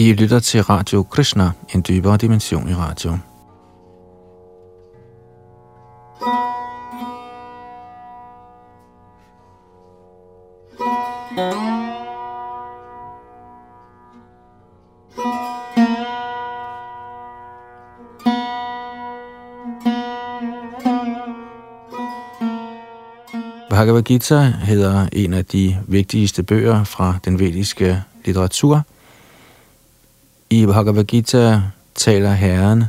I lytter til Radio Krishna, en dybere dimension i radio. Bhagavad Gita hedder en af de vigtigste bøger fra den vediske litteratur. I Bhagavad Gita taler Herren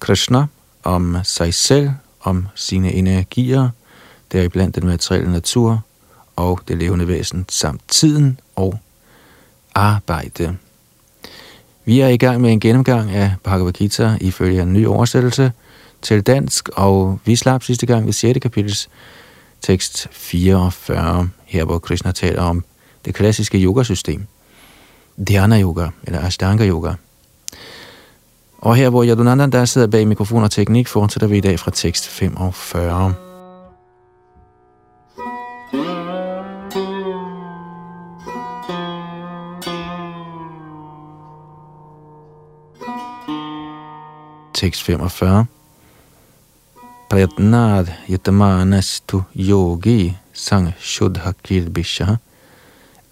Krishna om sig selv, om sine energier, deriblandt den materielle natur og det levende væsen, samt tiden og arbejde. Vi er i gang med en gennemgang af Bhagavad Gita ifølge en ny oversættelse til dansk, og vi slap sidste gang ved 6. kapitels tekst 44, her hvor Krishna taler om det klassiske yogasystem dhyana yoga, eller ashtanga yoga. Og her, hvor Yadunanda der sidder bag mikrofon og teknik, fortsætter vi i dag fra tekst 45. Tekst 45. Prayatnad yatamanas tu yogi sang shuddha kirbisha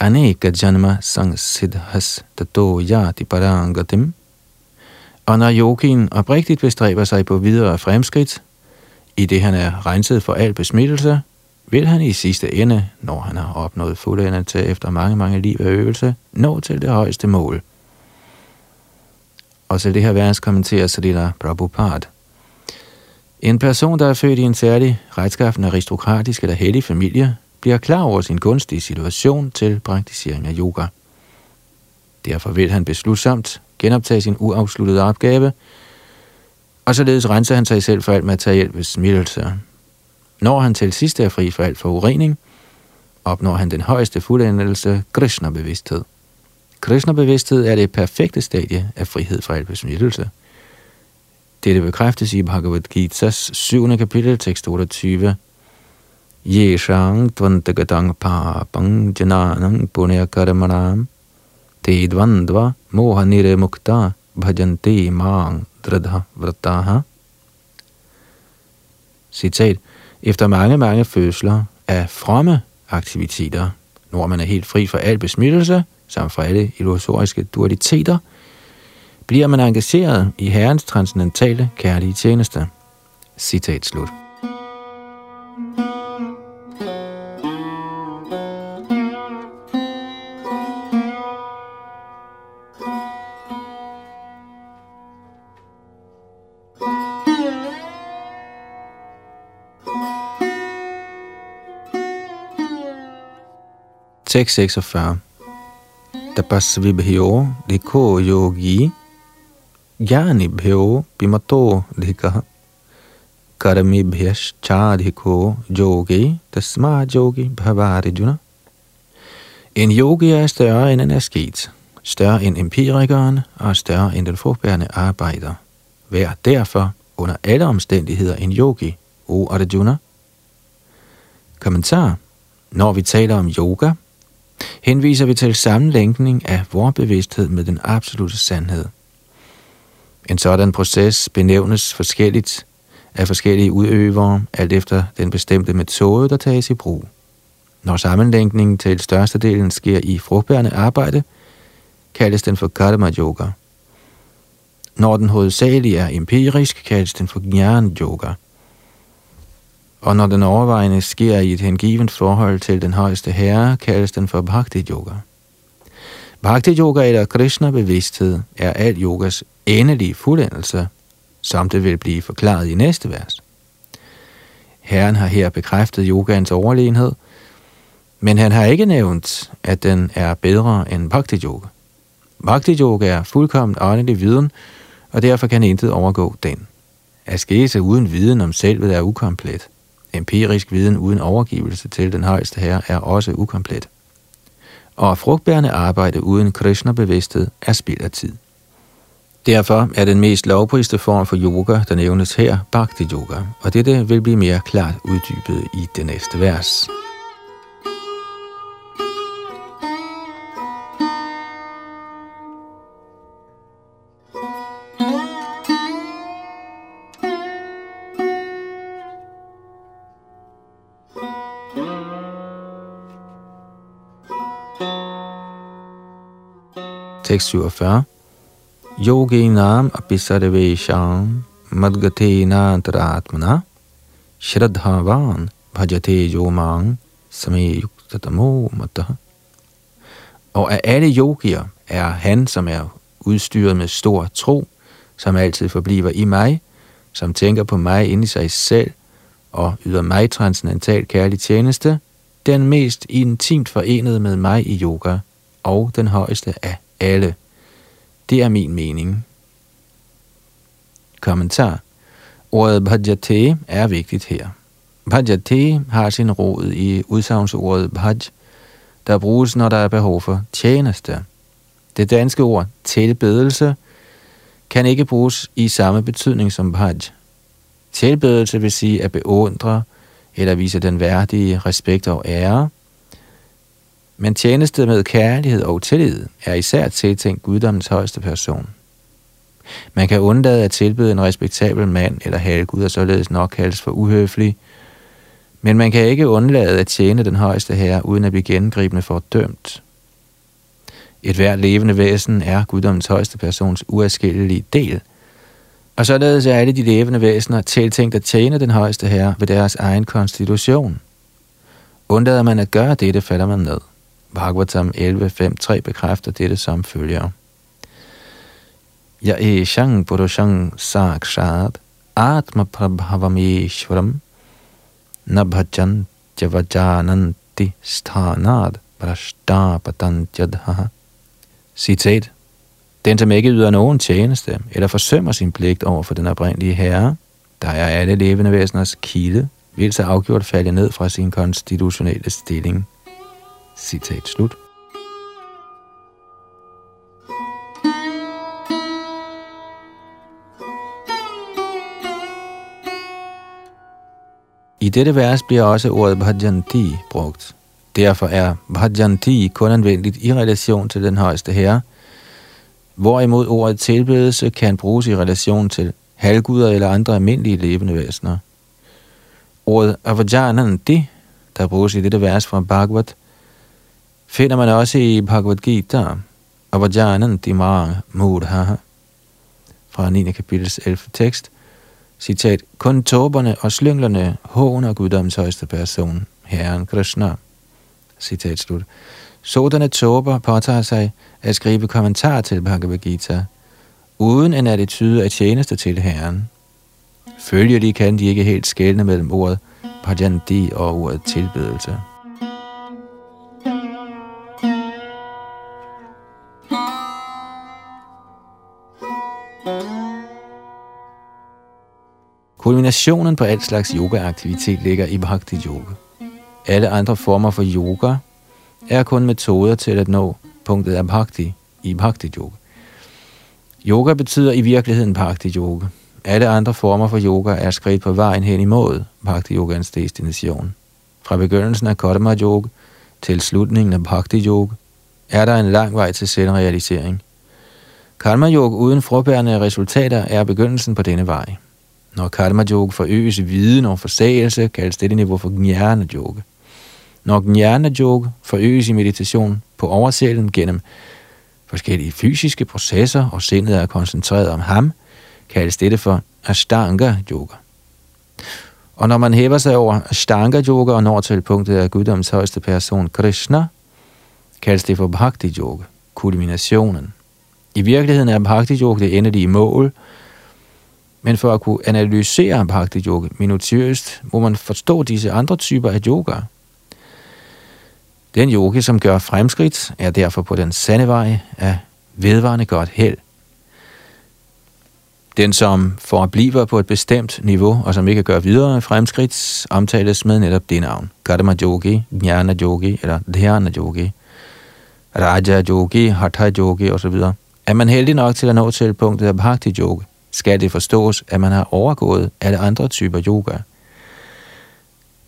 aneka janma sang siddhas tato yati parangatim. Og når yogien oprigtigt bestræber sig på videre fremskridt, i det han er renset for al besmittelse, vil han i sidste ende, når han har opnået fuldendelse efter mange, mange liv af øvelse, nå til det højeste mål. Og til det her vers kommenterer Salila Prabhupada. En person, der er født i en særlig retskaffende aristokratisk eller hellig familie, bliver klar over sin gunstige situation til praktisering af yoga. Derfor vil han beslutsomt genoptage sin uafsluttede opgave, og således renser han sig selv for alt materiel besmittelse. Når han til sidst er fri for alt for urening, opnår han den højeste fuldendelse, Krishna-bevidsthed. Krishna-bevidsthed er det perfekte stadie af frihed fra al besmittelse – dette bekræftes i Bhagavad Gita's 7. kapitel, tekst 28. Yeshang Tvantagatang papang jananang punya karmanam te dvandva moha nire mukta bhajante mang dradha vrataha. Citat. Efter mange, mange fødsler af fromme aktiviteter, når man er helt fri for al besmittelse, samt for alle illusoriske dualiteter – bliver man engageret i Herrens transcendentale kærlige tjeneste. Citat slut. Tekst 46 Tapasvibhyo Dikho Yogi ज्ञानिभ्यो पिमतो धिकः कर्मिभ्यश्चाधिको yogi tasma yogi bhavarjuna. En yogi er større end en asket, større end empirikeren og større end den frugtbærende arbejder. Vær derfor under alle omstændigheder en yogi, o Arjuna. Kommentar. Når vi taler om yoga, henviser vi til sammenlænkning af vor bevidsthed med den absolute sandhed – en sådan proces benævnes forskelligt af forskellige udøvere, alt efter den bestemte metode, der tages i brug. Når sammenlænkningen til størstedelen sker i frugtbærende arbejde, kaldes den for karma yoga. Når den hovedsageligt er empirisk, kaldes den for jnana yoga. Og når den overvejende sker i et hengivent forhold til den højeste herre, kaldes den for bhakti yoga. Bhakti yoga eller Krishna bevidsthed er al yogas endelige fuldendelse, som det vil blive forklaret i næste vers. Herren har her bekræftet yogans overlegenhed, men han har ikke nævnt, at den er bedre end Bhakti Yoga. Bhakti Yoga er fuldkommen åndelig viden, og derfor kan intet overgå den. Askese uden viden om selvet er ukomplet. Empirisk viden uden overgivelse til den højeste herre er også ukomplet. Og frugtbærende arbejde uden Krishna-bevidsthed er spild af tid. Derfor er den mest lovpriste form for yoga, der nævnes her, Bhakti Yoga, og dette vil blive mere klart uddybet i det næste vers. Tekst 47. Yogi nam apisarvesham madgate nantaratmana shraddhavan bhajate yomang sameyuktatamo matah. Og af alle yogier er han, som er udstyret med stor tro, som altid forbliver i mig, som tænker på mig inde i sig selv og yder mig transcendental kærlig tjeneste, den mest intimt forenet med mig i yoga og den højeste af alle. Det er min mening. Kommentar. Ordet bhajate er vigtigt her. Bhajate har sin rod i udsagnsordet bhaj, der bruges, når der er behov for tjeneste. Det danske ord tilbedelse kan ikke bruges i samme betydning som bhaj. Tilbedelse vil sige at beundre eller vise den værdige respekt og ære, men tjeneste med kærlighed og tillid er især tiltænkt guddommens højeste person. Man kan undlade at tilbyde en respektabel mand eller halvgud og således nok kaldes for uhøflig, men man kan ikke undlade at tjene den højeste herre uden at blive gennemgribende dømt. Et hvert levende væsen er guddommens højeste persons uafskillelige del, og således er alle de levende væsener tiltænkt at tjene den højeste herre ved deres egen konstitution. Undlader man at gøre dette, falder man ned. Bhagavatam 11.5.3 bekræfter dette som følger. Ya eshang purushang sakshat atma prabhavameshwaram nabhajan javajananti sthanad prashtapatantjadha. Citat. Den, som ikke yder nogen tjeneste eller forsømmer sin pligt over for den oprindelige herre, der er alle levende væseners kilde, vil så afgjort falde ned fra sin konstitutionelle stilling. Citat slut. I dette vers bliver også ordet bhajanti brugt. Derfor er bhajanti kun anvendeligt i relation til den højeste herre, hvorimod ordet tilbedelse kan bruges i relation til halvguder eller andre almindelige levende væsener. Ordet avajananti, der bruges i dette vers fra Bhagavad, finder man også i Bhagavad Gita, avajananti Dimar mudha, fra 9. kapitels 11. tekst, citat, kun tåberne og slynglerne håner guddoms højeste person, Herren Krishna. Citat slut. Sådanne tåber påtager sig at skrive kommentar til Bhagavad Gita, uden en attitude af tjeneste til Herren. Følgelig kan de ikke helt skelne mellem ordet bhajanti og ordet tilbedelse. Kulminationen på al slags yogaaktivitet ligger i bhakti yoga. Alle andre former for yoga er kun metoder til at nå punktet af bhakti i bhakti yoga. Yoga betyder i virkeligheden bhakti yoga. Alle andre former for yoga er skridt på vejen hen imod bhakti yogans destination. Fra begyndelsen af karma yoga til slutningen af bhakti yoga er der en lang vej til selvrealisering. Karma yoga uden frugtbærende resultater er begyndelsen på denne vej. Når karma yoga forøges i viden og forsagelse, kaldes dette niveau for gnjana yoga. Når gnjana yoga forøges i meditation på oversælen gennem forskellige fysiske processer, og sindet er koncentreret om ham, kaldes dette for Ashtanga Yoga. Og når man hæver sig over Ashtanga Yoga og når til punktet af guddoms højeste person Krishna, kaldes det for Bhakti Yoga, kulminationen. I virkeligheden er Bhakti Yoga det endelige mål, men for at kunne analysere Bhakti Yoga minutiøst, må man forstå disse andre typer af yoga – den yogi, som gør fremskridt, er derfor på den sande vej af vedvarende godt held. Den, som forbliver på et bestemt niveau, og som ikke gør videre fremskridt, omtales med netop det navn. Karma Yogi, Jnana Yogi eller Dhyana Yogi, Raja Yogi, Hatha Yogi osv. Er man heldig nok til at nå til punktet af Bhakti Yoga, skal det forstås, at man har overgået alle andre typer yoga –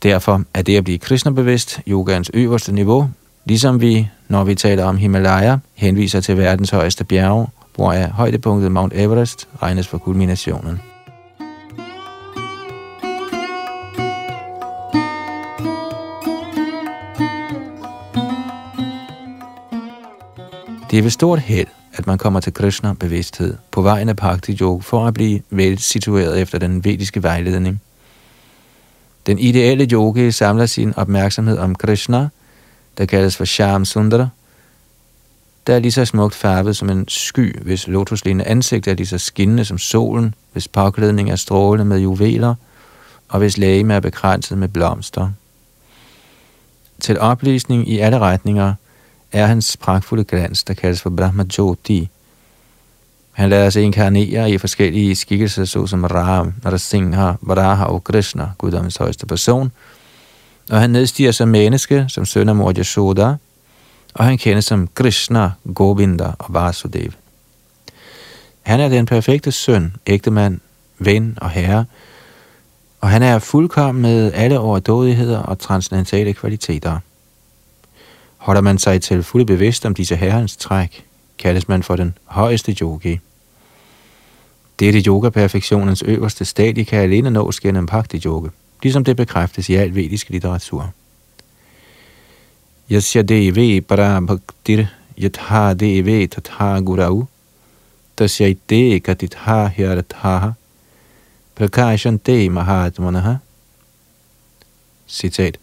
Derfor er det at blive kristnebevidst yogans øverste niveau, ligesom vi, når vi taler om Himalaya, henviser til verdens højeste bjerge, hvor er højdepunktet Mount Everest regnes for kulminationen. Det er ved stort held, at man kommer til Krishna bevidsthed på vejen af Bhakti Yoga for at blive vel situeret efter den vediske vejledning. Den ideelle yogi samler sin opmærksomhed om Krishna, der kaldes for Sham Sundara, der er lige så smukt farvet som en sky, hvis lotuslignende ansigt er lige så skinnende som solen, hvis påklædning er strålende med juveler, og hvis lægeme er begrænset med blomster. Til oplysning i alle retninger er hans pragtfulde glans, der kaldes for Brahma Jyoti. Han lader sig inkarnere i forskellige skikkelser, såsom Ram, Narasimha, Varaha og Krishna, guddommens højeste person, og han nedstiger som menneske, som søn af mor Yashoda, og han kendes som Krishna, Govinda og Vasudev. Han er den perfekte søn, ægtemand, ven og herre, og han er fuldkommen med alle overdådigheder og transcendentale kvaliteter. Holder man sig til fulde bevidst om disse herrens træk, kaldes man for den højeste yogi. Dette yoga-perfektionens øverste stadie kan alene nås gennem bhakti yoga, ligesom det bekræftes i al vedisk litteratur. Yasya devi para bhaktir yatha devi tatha gurau tasyaite katitha hyarathaha prakashante mahatmanaha. Citat.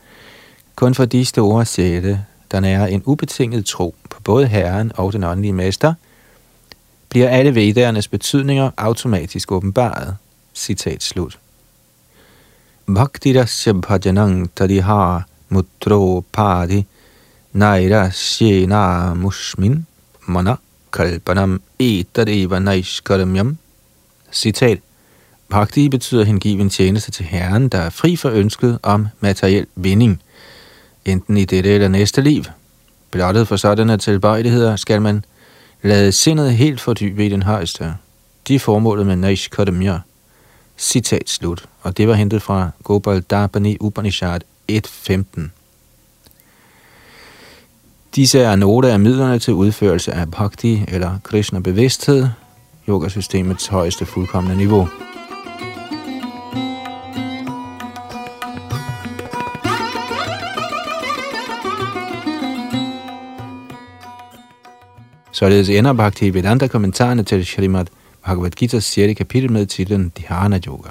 Kun for disse store sjæle, der nærer en ubetinget tro på både Herren og den åndelige mester, bliver alle vedernes betydninger automatisk åbenbaret. Citat slut. Bhaktirasya bhajanang tadiha mutro padi naira shena musmin mana kalpanam etadeva naishkaramyam. Citat. Bhakti betyder hengiven tjeneste til Herren, der er fri for ønsket om materiel vinding – enten i dette eller næste liv. Blottet for sådanne tilbøjeligheder skal man lade sindet helt fordybe i den højeste. De er formålet med Naish Kadamya. Citat slut. Og det var hentet fra Gopal Darbani Upanishad 1.15. Disse er nogle af midlerne til udførelse af bhakti eller Krishna bevidsthed, yogasystemets højeste fuldkommende niveau. Således ender Bhakti Vedanta kommentarerne til Srimad Bhagavad Gita's 6. kapitel med titlen Dhyana Yoga.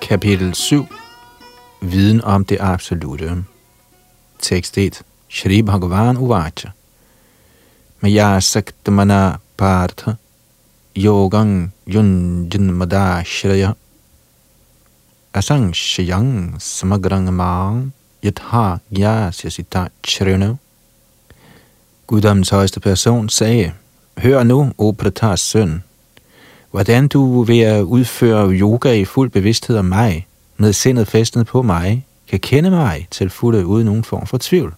Kapitel 7 Viden om det absolute Tekst 1 Shri Bhagavan Uvacha Maya Saktamana Partha Yogang Yunjin Madashraya asang shayang samagrang mang yatha gyasya chrino. Guddoms højeste person sagde, Hør nu, o Pratars søn, hvordan du ved at udføre yoga i fuld bevidsthed om mig, med sindet festet på mig, kan kende mig til fulde uden nogen form for tvivl.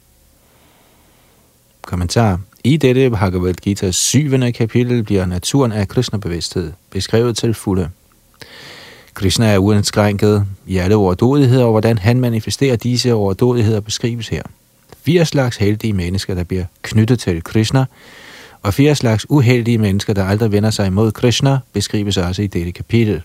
Kommentar. I dette Bhagavad Gita 7. kapitel bliver naturen af Krishna-bevidsthed beskrevet til fulde. Krishna er uindskrænket i alle overdådigheder, og hvordan han manifesterer disse overdådigheder beskrives her. Fire slags heldige mennesker, der bliver knyttet til Krishna, og fire slags uheldige mennesker, der aldrig vender sig imod Krishna, beskrives også i dette kapitel.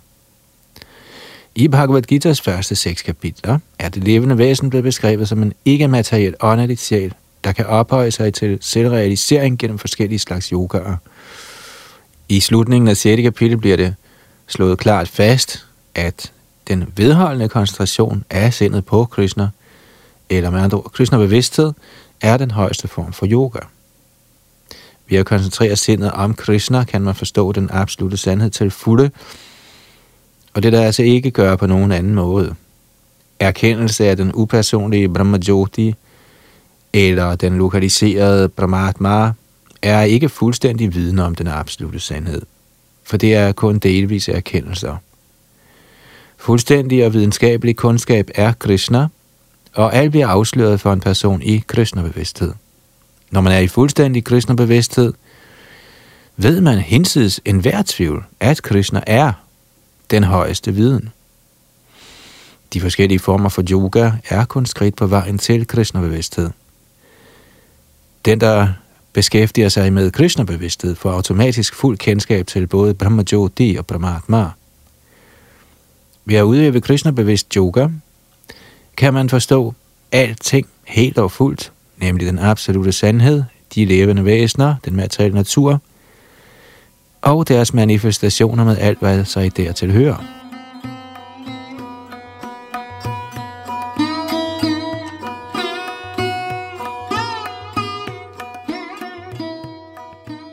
I Bhagavad Gita's første seks kapitler er det levende væsen blevet beskrevet som en ikke-materiel åndelig sjæl, der kan ophøje sig til selvrealisering gennem forskellige slags yogaer. I slutningen af 6. kapitel bliver det slået klart fast, at den vedholdende koncentration af sindet på Krishna, eller med andre ord, Krishna bevidsthed, er den højeste form for yoga. Ved at koncentrere sindet om Krishna, kan man forstå den absolute sandhed til fulde, og det der altså ikke gøre på nogen anden måde. Erkendelse af den upersonlige Brahmajoti, eller den lokaliserede Brahmatma, er ikke fuldstændig viden om den absolute sandhed, for det er kun delvis erkendelser. Fuldstændig og videnskabelig kundskab er Krishna, og alt bliver afsløret for en person i Krishna-bevidsthed. Når man er i fuldstændig Krishna-bevidsthed, ved man hinsides enhver tvivl, at Krishna er den højeste viden. De forskellige former for yoga er kun skridt på vejen til Krishna-bevidsthed. Den, der beskæftiger sig med Krishna-bevidsthed, får automatisk fuld kendskab til både Brahma Jyoti og Brahmatma – ved at udøve Krishna-bevidst yoga, kan man forstå alting helt og fuldt, nemlig den absolute sandhed, de levende væsener, den materielle natur, og deres manifestationer med alt, hvad sig dertil hører.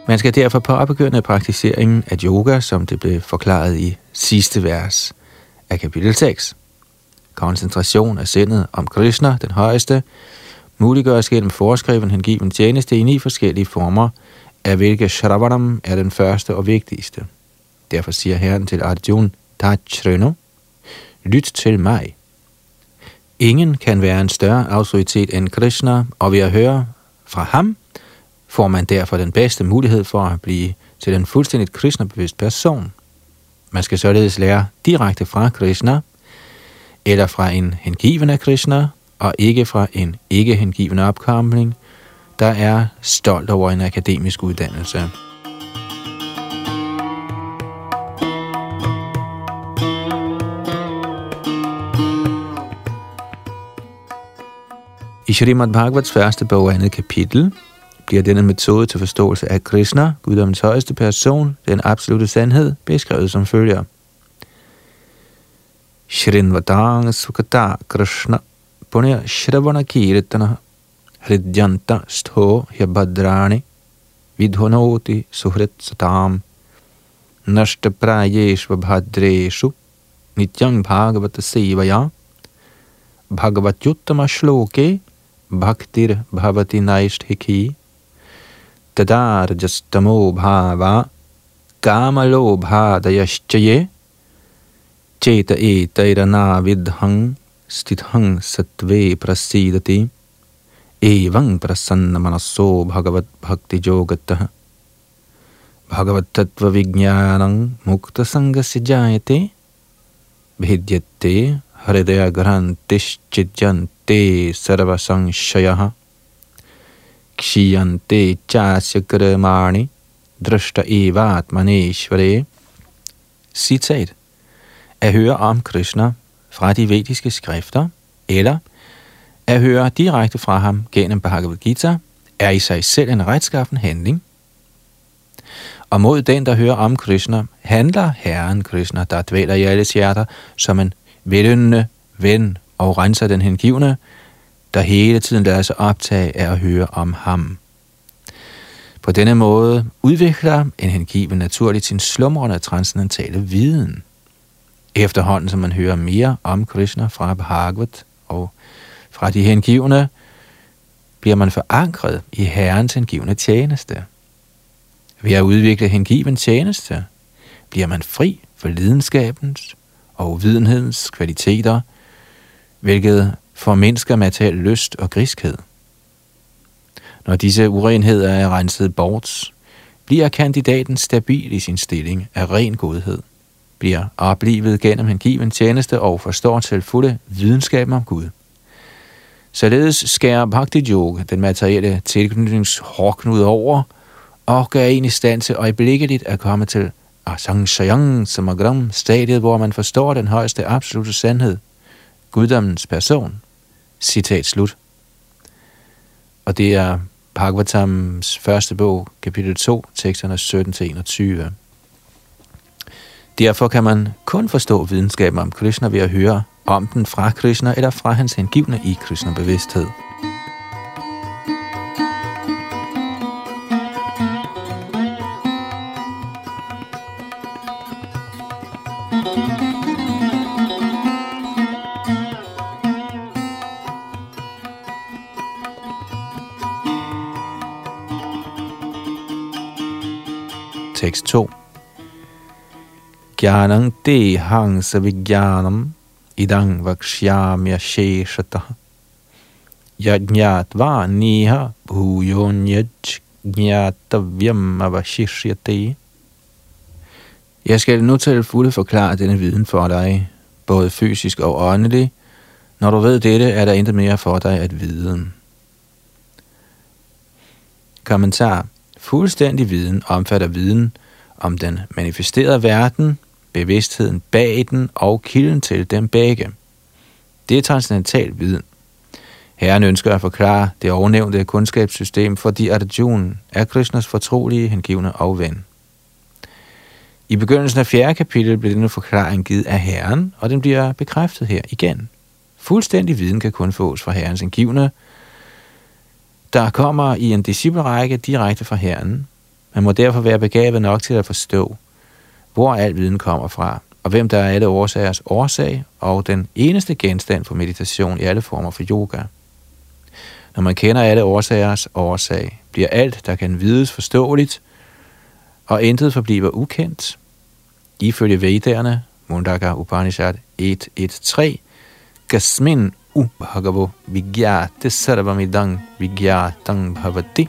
Man skal derfor påbegynde praktiseringen af yoga, som det blev forklaret i sidste vers af kapitel 6. Koncentration af sindet om Krishna, den højeste, muliggøres gennem foreskriven hengiven tjeneste i ni forskellige former, af hvilke Shravanam er den første og vigtigste. Derfor siger Herren til Arjuna, Tachreno, lyt til mig. Ingen kan være en større autoritet end Krishna, og ved at høre fra ham, får man derfor den bedste mulighed for at blive til en fuldstændigt kristnebevidst person. Man skal således lære direkte fra Krishna, eller fra en hengiven af Krishna, og ikke fra en ikke hengiven opkomling, der er stolt over en akademisk uddannelse. I Srimad Bhagavats første bog andet kapitel bliver denne metode til forståelse af Krishna, guddommens højeste person, den absolute sandhed, beskrevet som følger. Shrinvadang Sukata Krishna Punya Shravana Kirtana Hridyanta Stho Hyabhadrani Vidhonoti Suhrit Satam Nashta Prayeshva Bhadreshu Nityang Bhagavata Sevaya Bhagavatyuttama Shloke Bhaktir Bhavati Naishthiki तदार्जस्तमो भावा कामलोभादयश्चये चेत एतैरनाविद्धं स्थितं सत्त्वे प्रसीदति, एवं प्रसन्नमनसो भगवद्भक्तियोगतः भगवत्तत्त्वविज्ञानं मुक्तसङ्गस्य जायते भिद्यते हृदयग्रन्थिश्चिद्यन्ते सर्वसंशयः। Kshiyante chasya kramani drashta evatmaneshvare. Citat. At høre om Krishna fra de vediske skrifter, eller at høre direkte fra ham gennem Bhagavad Gita, er i sig selv en retskaffen handling. Og mod den, der hører om Krishna, handler Herren Krishna, der dvæler i alles hjerter, som en veløndende ven og renser den hengivne, der hele tiden lader sig optage af at høre om ham. På denne måde udvikler en hengiven naturligt sin slumrende transcendentale viden. Efterhånden som man hører mere om Krishna fra Bhagavad og fra de hengivne, bliver man forankret i Herrens hengivne tjeneste. Ved at udvikle hengiven tjeneste, bliver man fri for lidenskabens og videnhedens kvaliteter, hvilket formindsker materiel lyst og griskhed. Når disse urenheder er renset bort, bliver kandidaten stabil i sin stilling af ren godhed, bliver oplevet gennem hengiven tjeneste og forstår til fulde videnskaben om Gud. Således skærer Bhakti Yoga den materielle tilknytningshårknud over, og gør en i stand til øjeblikkeligt at komme til Asang Shayang Samagram, stadiet, hvor man forstår den højeste absolute sandhed, guddommens person, Citat slut. Og det er Bhagavatams første bog, kapitel 2, teksterne 17-21. Derfor kan man kun forstå videnskaben om Krishna ved at høre om den fra Krishna eller fra hans hengivne i Krishna-bevidsthed. Tekst 2. Gyanang de hang savigyanam idang vakshyamya sheshata yajñatva niha bhujonyaj jnatavyam avashishyate. Jeg skal nu til fulde forklare denne viden for dig, både fysisk og åndelig. Når du ved dette, er der intet mere for dig at vide. Kommentar. Fuldstændig viden omfatter viden om den manifesterede verden, bevidstheden bag den og kilden til dem begge. Det er transcendental viden. Herren ønsker at forklare det ovennævnte kundskabssystem, fordi Arjuna er Krishnas fortrolige, hengivne og ven. I begyndelsen af fjerde kapitel bliver denne forklaring givet af Herren, og den bliver bekræftet her igen. Fuldstændig viden kan kun fås fra Herrens hengivne, der kommer i en disciplerække direkte fra Herren. Man må derfor være begavet nok til at forstå, hvor al viden kommer fra, og hvem der er alle årsagers årsag, og den eneste genstand for meditation i alle former for yoga. Når man kender alle årsagers årsag, bliver alt, der kan vides, forståeligt, og intet forbliver ukendt. Ifølge Vedderne, Mundaka Upanishad 1.1.3, Kasmin ubhagavo vigyate sarvamidang vigyatang bhavati.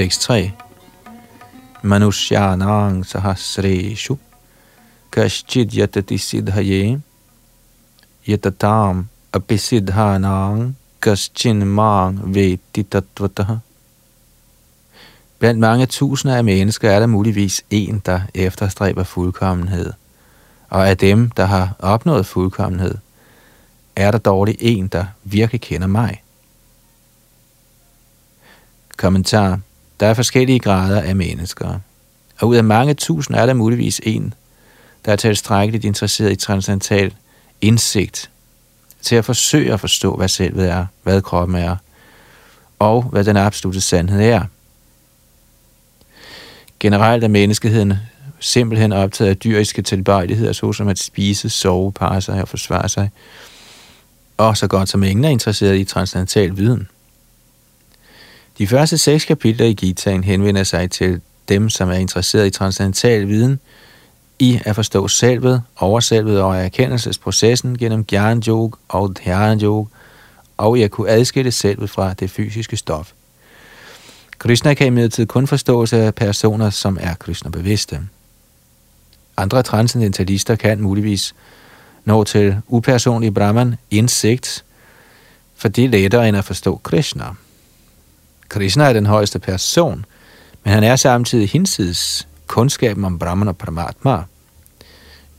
Tekst 3. Manushyanang sahasreshu kashchid yatati siddhaye yatatam apisiddhanang kaschin mang veti. Blandt mange tusinder af mennesker er der muligvis en, der efterstræber fuldkommenhed. Og af dem, der har opnået fuldkommenhed, er der dårlig en, der virkelig kender mig. Kommentar der er forskellige grader af mennesker, og ud af mange tusind er der muligvis en, der er tilstrækkeligt interesseret i transcendental indsigt til at forsøge at forstå, hvad selvet er, hvad kroppen er, og hvad den absolute sandhed er. Generelt er menneskeheden simpelthen optaget af dyriske tilbøjeligheder, såsom at spise, sove, parre sig og forsvare sig, og så godt som ingen er interesseret i transcendental viden. De første seks kapitler i Gitaen henvender sig til dem, som er interesseret i transcendental viden, i at forstå selvet, overselvet og erkendelsesprocessen gennem Gyan Yoga og Dhyan Yoga, og i at kunne adskille selvet fra det fysiske stof. Krishna kan imidlertid kun forstås af personer, som er Krishna-bevidste. Andre transcendentalister kan muligvis nå til upersonlig Brahman indsigt, for det er lettere end at forstå Krishna. Krishna er den højeste person, men han er samtidig hinsides kundskaben om Brahman og Paramatma.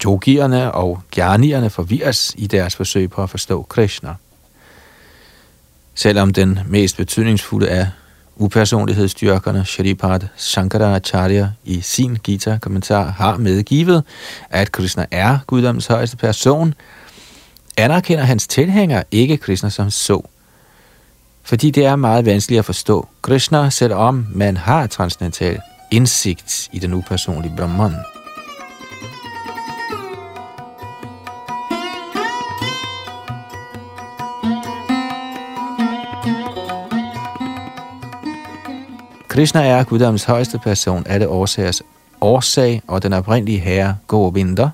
Yogierne og gjernierne forvirres i deres forsøg på at forstå Krishna. Selvom den mest betydningsfulde af upersonlighedsstyrkerne, Shripad Shankaracharya, i sin Gita-kommentar har medgivet, at Krishna er guddommens højeste person, anerkender hans tilhænger ikke Krishna som så, fordi det er meget vanskeligt at forstå Krishna, selvom man har transcendental indsigt i den upersonlige Brahman. Krishna er guddommens højeste person, alle årsagers årsag og den oprindelige herre Govinda.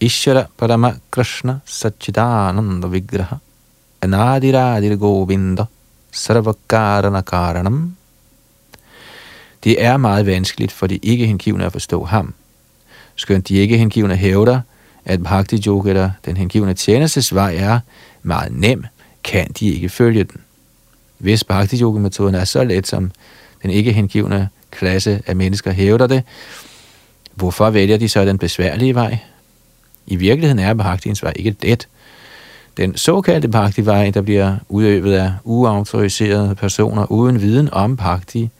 Ishara Parama Krishna Satchidananda Vigraha Anadiradir Govinda Sarvakarana Karanam. Det er meget vanskeligt for de ikke hengivne at forstå ham. Skønt de ikke hengivne hævder, at bhakti yoga eller den hengivne tjenestes vej, er meget nem, kan de ikke følge den. Hvis bhakti yoga metoden er så let, som den ikke hengivne klasse af mennesker hævder det, hvorfor vælger de så den besværlige vej? I virkeligheden er bhaktiens vej ikke let. Den såkaldte pagtivej, der bliver udøvet af uautoriserede personer uden viden om pagti,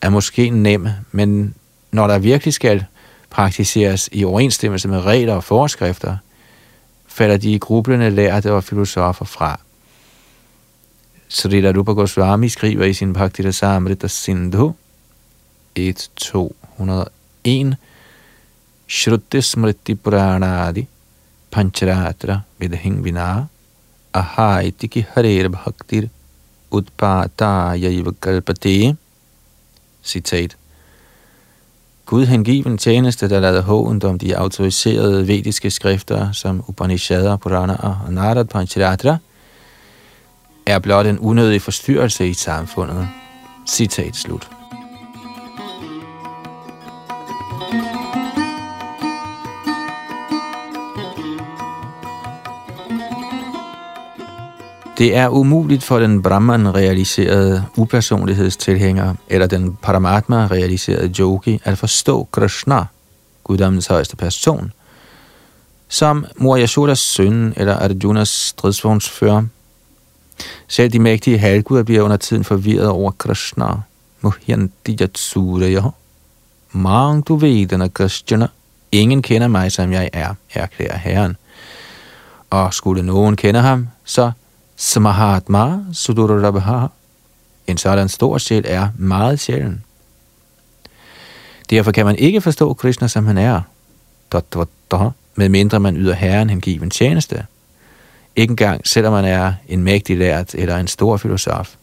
er måske nem, men når der virkelig skal praktiseres i overensstemmelse med regler og forskrifter, falder de grublende lærte og filosofer fra. Srila Rupa Goswami skriver i sin Bhaktita Rasamrita Sindhu 1.201 Shruti Smriti Puranadi Pancharatra Vidhing Vina Ahaitiki Harer Bhaktir Utpata Yaiva Kalpate Citat Gud hengiven tjeneste, der lader hånd om de autoriserede vediske skrifter som Upanishader, Purana og Narad Pancharatra, er blot en unødig forstyrrelse i samfundet. Citat slut. Det er umuligt for den Brahman-realiserede upersonlighedstilhænger eller den Paramatma-realiserede yogi at forstå Krishna, guddommens højeste person, som Mor Yashodas søn eller Arjunas stridsvognsfører. Selv de mægtige halvguder bliver under tiden forvirret over Krishna. Muhyanti Mang du vedana Krishna. Ingen kender mig, som jeg er, erklærer Herren. Og skulle nogen kende ham, så Smahatma Sudurabha. En sådan stor sjæl er meget sjælen. Derfor kan man ikke forstå Krishna, som han er, med mindre man yder Herren hengiven tjeneste. Ikke engang, selvom man er en mægtig lært eller en stor filosof.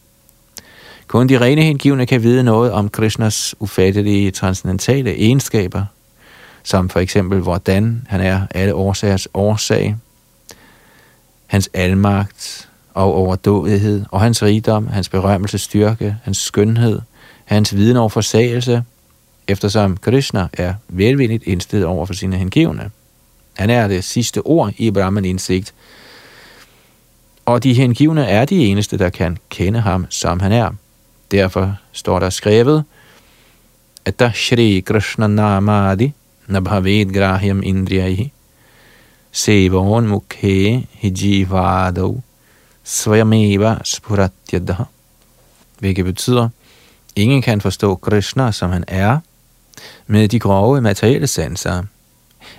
Kun de rene hengivne kan vide noget om Krishnas ufattelige transcendentale egenskaber, som for eksempel, hvordan han er alle årsagers årsag, hans almagt og overdådighed, og hans rigdom, hans berømmelsestyrke, hans skønhed, hans viden over forsagelse, eftersom Krishna er velvilligt indstillet over for sine hengivne. Han er det sidste ord i Brahman-indsigt, og de hengivne er de eneste, der kan kende ham, som han er. Derfor står der skrevet, at der Shri Krishna Namadi Nabhavid Grahyam Indriyahi Sevon Mukhe Hijivadav Svayameva Spuratyadaha hvilket betyder, ingen kan forstå Krishna, som han er, med de grove materielle sanser.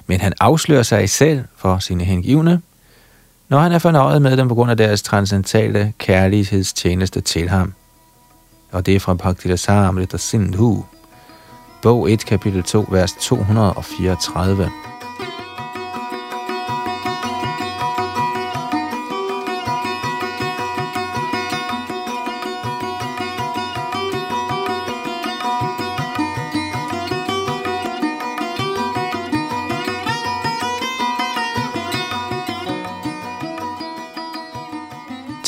Men han afslører sig selv for sine hengivne, når han er fornøjet med dem på grund af deres transcendentale kærlighedstjeneste til ham. Og det er fra Bhaktita Samrita Sindhu, bog 1, kapitel 2, vers 234.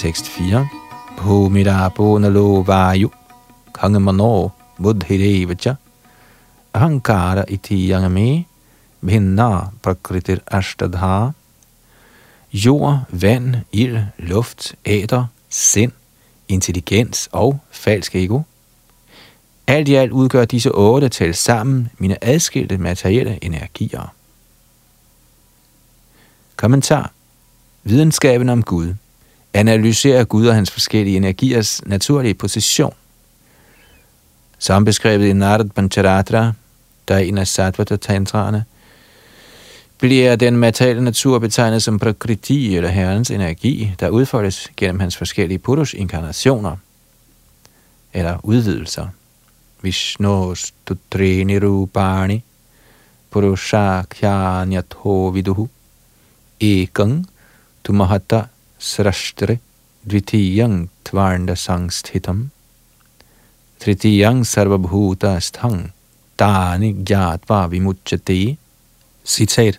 tekst 4. Bhumira Bonalo vayu kangamano buddhirevacha ahankara iti yangame bhinna prakritir ashtadha Jord, vand, ild, luft, æder, sind, intelligens og falsk ego. Alt i alt udgør disse otte til sammen mine adskilte materielle energier. Kommentar. Videnskaben om Gud analyserer Gud og hans forskellige energiers naturlige position. Som beskrevet i Narad Pancharatra, der er en af Sattvata tantraerne, bliver den materielle natur betegnet som prakriti eller herrens energi, der udfoldes gennem hans forskellige purush-inkarnationer eller udvidelser. Vishnos stutrini rupani purusha khyanyatho viduhu ekang tumahata srashtre dvitiyang tvarnda sangsthitam tritiyang sarvabhuta sthang dani gyatva vimuchate. Citat.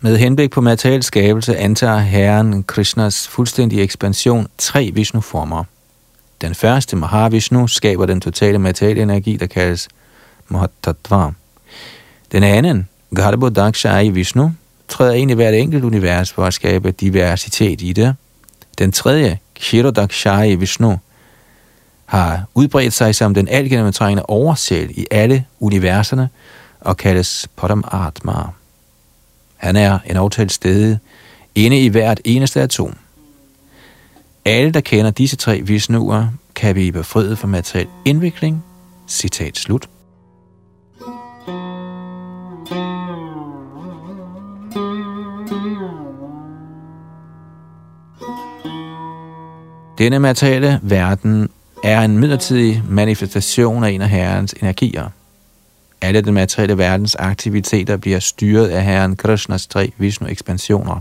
Med henblik på materiel skabelse antager Herren Krishnas fuldstændige ekspansion tre Vishnu-former. Den første, Mahavishnu, skaber den totale materielle energi, der kaldes Mahatattva. Den anden, Garbhodakshai Vishnu, træder ind i hvert enkelt univers for at skabe diversitet i det. Den tredje, Kirodakshaya Vishnu, har udbredt sig som den algennemtrængende oversæl i alle universerne og kaldes Padam Atma. Han er en aftalt sted inde i hvert eneste atom. Alle, der kender disse tre Vishnuer, kan blive befriet fra materiel indvikling. Citat slut. Denne materielle verden er en midlertidig manifestation af en af Herrens energier. Alle den materielle verdens aktiviteter bliver styret af Herren Krishnas tre Vishnu-ekspansioner.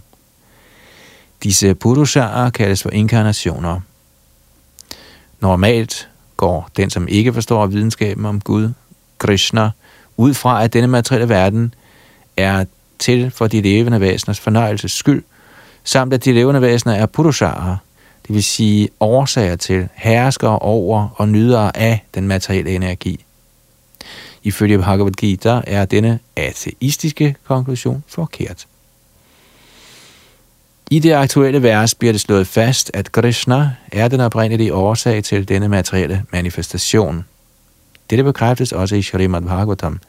Disse purushaer kaldes for inkarnationer. Normalt går den, som ikke forstår videnskaben om Gud, Krishna, ud fra, at denne materielle verden er til for de levende væseners fornøjelses skyld, samt at de levende væsener er purushaer det vil sige årsager til, hersker over og nyder af den materielle energi. Ifølge Bhagavad Gita er denne ateistiske konklusion forkert. I det aktuelle vers bliver det slået fast, at Krishna er den oprindelige årsag til denne materielle manifestation. Dette bekræftes også i Srimad Bhagavatam.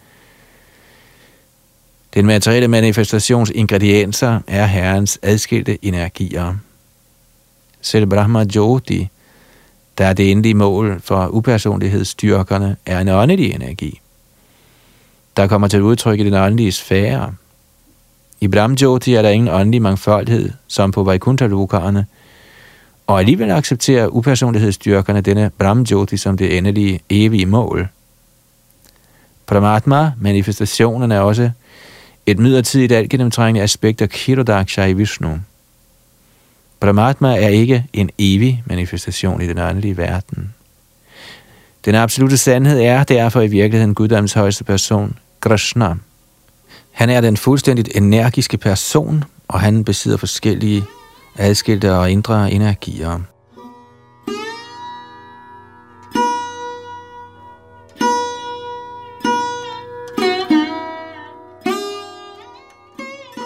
Den materielle manifestations ingredienser er Herrens adskilte energier. Selv Brahma Jyoti, der er det endelige mål for upersonlighedsstyrkerne, er en åndelig energi, der kommer til udtryk i den åndelige sfære. I Brahmjoti er der ingen åndelig mangfoldighed, som på Vaikuntha-lokarerne, og alligevel accepterer upersonlighedsstyrkerne denne Brahmjoti som det endelige, evige mål. Paramatma, manifestationen, er også et midlertidigt altgennemtrængende aspekt af Kirodaksha i Vishnu. Paramatma er ikke en evig manifestation i den åndelige verden. Den absolute sandhed er derfor i virkeligheden Guddoms højeste person, Krishna. Han er den fuldstændigt energiske person, og han besidder forskellige adskilte og indre energier.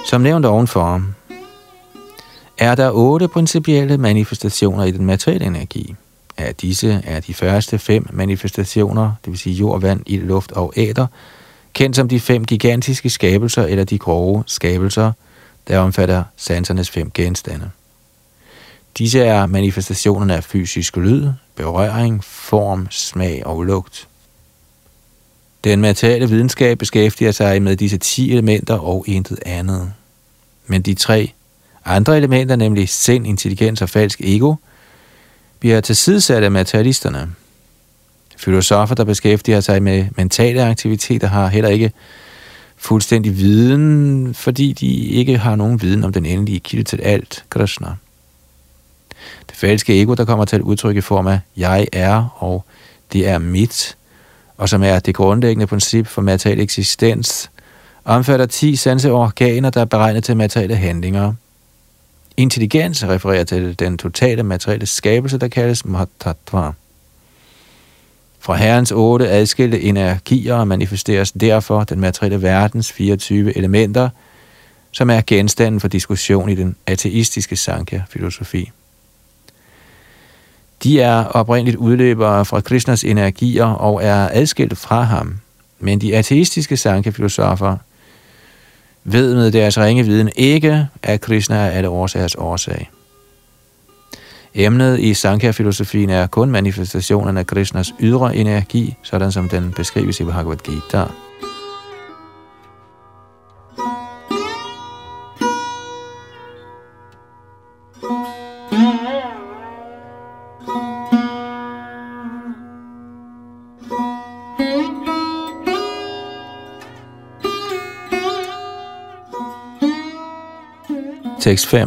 Som nævnt ovenfor, er der otte principielle manifestationer i den materielle energi. Af disse er de første fem manifestationer, det vil sige jord, vand, ild, luft og æder, kendt som de fem gigantiske skabelser eller de grove skabelser, der omfatter sansernes fem genstande. Disse er manifestationerne af fysisk lyd, berøring, form, smag og lugt. Den materielle videnskab beskæftiger sig med disse ti elementer og intet andet. Men de tre andre elementer, nemlig sind, intelligens og falsk ego, bliver tilsidesat af materialisterne. Filosofer, der beskæftiger sig med mentale aktiviteter, har heller ikke fuldstændig viden, fordi de ikke har nogen viden om den endelige kilde til alt, Krishna. Det falske ego, der kommer til at udtrykke i form af jeg er, og det er mit, og som er det grundlæggende princip for materiel eksistens, omfatter 10 sanseorganer, der er beregnet til materielle handlinger. Intelligens refererer til den totale materielle skabelse, der kaldes Mahatattva. Fra Herrens otte adskilte energier manifesteres derfor den materielle verdens 24 elementer, som er genstanden for diskussion i den ateistiske Sankhya-filosofi. De er oprindeligt udløbere fra Krishnas energier og er adskilt fra ham, men de ateistiske Sankhya-filosofer ved med deres ringe viden ikke, at Krishna er alle årsagers årsag. Emnet i Sankhya-filosofien er kun manifestationen af Krishnas ydre energi, sådan som den beskrives i Bhagavad Gita. Tekst 5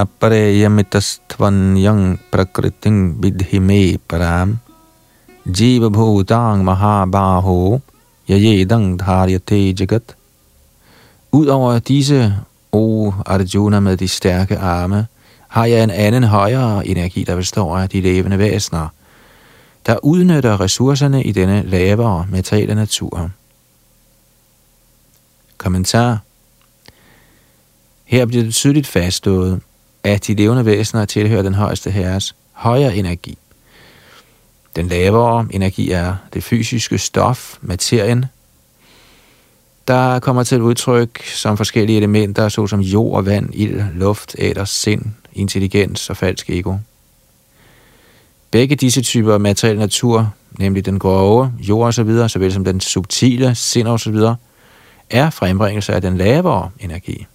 apareyamitastvanyang prakriting vidhime param jiva bhutang mahabaho yayedang dharyate jagat. Udover disse, o Arjuna med de stærke arme, har jeg en anden højere energi, der består af de levende væsener, der udnytter ressourcerne i denne lavere materielle natur. Kommentar her bliver det tydeligt faststået, at de levende væsener tilhører den højeste herres højere energi. Den lavere energi er det fysiske stof, materien, der kommer til udtryk som forskellige elementer, såsom jord, vand, ild, luft, æder, sind, intelligens og falsk ego. Begge disse typer materiel natur, nemlig den grove, jord osv., såvel som den subtile, sind osv., er frembringelse af den lavere energi.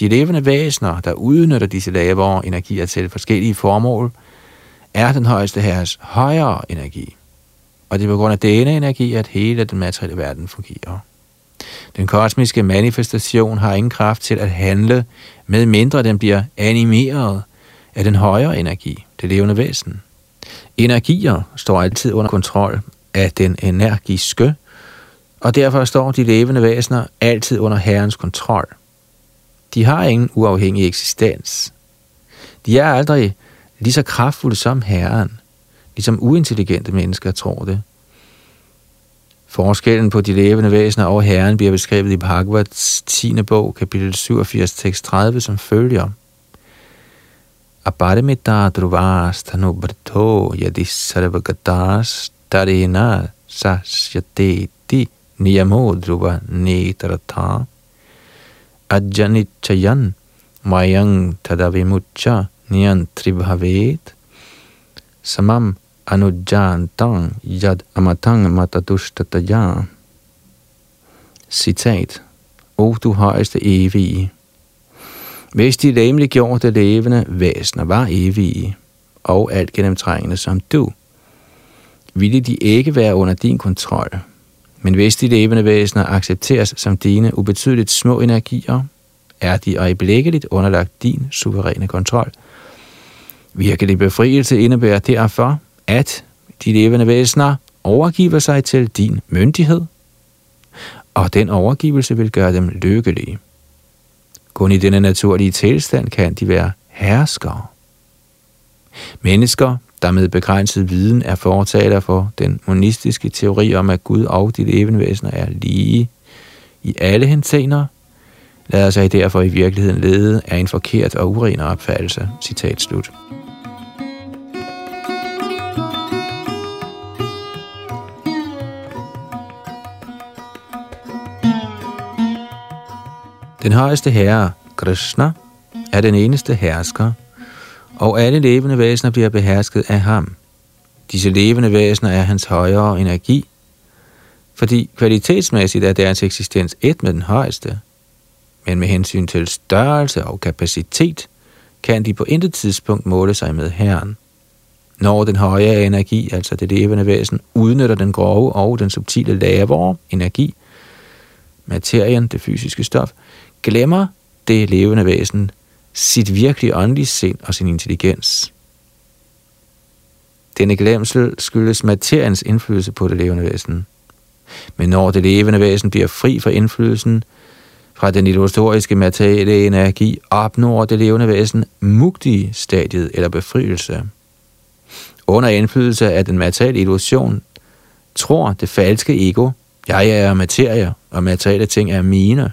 De levende væsener, der udnytter disse lavere energier til forskellige formål, er den højeste herres højere energi. Og det er på grund af denne energi, at hele den materielle verden fungerer. Den kosmiske manifestation har ingen kraft til at handle, med mindre den bliver animeret af den højere energi, det levende væsen. Energier står altid under kontrol af den energiske, og derfor står de levende væsener altid under Herrens kontrol. De har ingen uafhængig eksistens. De er aldrig lige så kraftfulde som Herren, ligesom uintelligente mennesker tror det. Forskellen på de levende væsener og Herren bliver beskrevet i Bhagavats 10. bog, kapitel 87, tekst 30, som følger. Aparimita druvas tanubrto yadis sarvagatas tarena sasyate niyamo dhruva netarata ajanichayan mayang tadavimucha niyantribhavet samam anujantang yad amatang matadushtataja. Citat. O du højeste altså evige. Hvis de læmeliggjorte levende væsener var evige, og alt gennemtrængende som du, ville de ikke være under din kontrol. Men hvis de levende væsener accepteres som dine ubetydeligt små energier, er de øjeblikkeligt underlagt din suveræne kontrol. Virkelig befrielse indebærer derfor, at de levende væsener overgiver sig til din myndighed, og den overgivelse vil gøre dem lykkelige. Kun i denne naturlige tilstand kan de være herskere. Mennesker, der med begrænset viden er fortaler for den monistiske teori om, at Gud og de levende væsener er lige i alle henseender, lader sig derfor i virkeligheden lede af en forkert og uren opfattelse. Citat slut. Den højeste herre, Krishna, er den eneste hersker, og alle levende væsener bliver behersket af ham. Disse levende væsener er hans højere energi, fordi kvalitetsmæssigt er deres eksistens et med den højeste. Men med hensyn til størrelse og kapacitet, kan de på intet tidspunkt måle sig med Herren. Når den højere energi, altså det levende væsen, udnytter den grove og den subtile lavere energi, materien, det fysiske stof, glemmer det levende væsen sit virkelig åndelige sind og sin intelligens. Denne glemsel skyldes materiens indflydelse på det levende væsen. Men når det levende væsen bliver fri for indflydelsen fra den illusoriske materielle energi, opnår det levende væsen mugtig stadiet eller befrielse. Under indflydelse af den materielle illusion, tror det falske ego, jeg er materie, og materielle ting er mine.